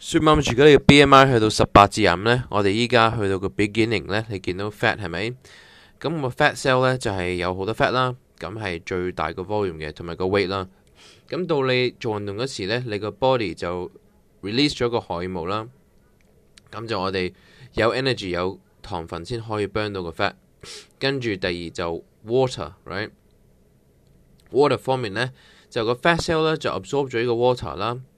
说妈住除咗你嘅 bmi 去到十八至五呢我哋依家去到个 beginning 呢你见到 fat 系咪咁个 fat cell 呢就系有好多 fat 啦咁系最大嘅 volume 嘅同埋个 weight 啦咁到你做运动时呢你个 body 就 release 咗个海雾啦咁就我哋有 energy 有糖分先可以帮到个 fat 跟住第二就 water r i g h t water 方面呢就个 fat cell 呢就 absorb 咗呢个 water 啦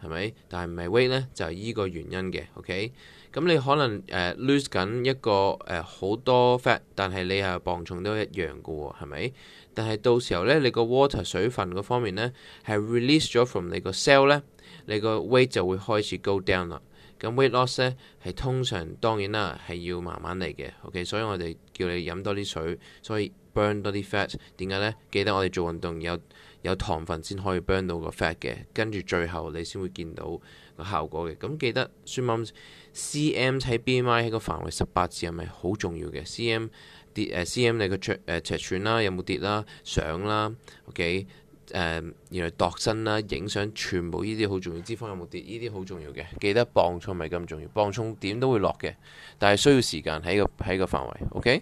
系咪？但系唔系 weight 咧，就依个原因嘅。OK，咁你可能诶 lose 紧一个诶好多 fat，但系你啊磅重都一样噶，系咪？但系到时候咧，你个 water 水分嗰方面咧系 release 咗 from 你个 cell 咧，你个 weight 就会开始 go down 啦。咁 weight loss 咧系通常当然啦系要慢慢嚟嘅。OK，所以我哋叫你饮多啲水，所以。burn 多啲 fat，點解呢？記得我哋做運動有有糖分先可以 burn 到個 fat 嘅，跟住最後你先會見到個效果嘅。咁記得孫媽 cm 喺 BMI 喺個範圍十八字係咪好重要嘅？cm 跌誒 cm 你個尺誒尺寸啦，有冇跌啦？上啦，ok 誒原後度身啦，影相全部呢啲好重要，脂肪有冇跌？呢啲好重要嘅。記得磅重咪咁重要，磅重點都會落嘅，但係需要時間喺個喺個範圍。ok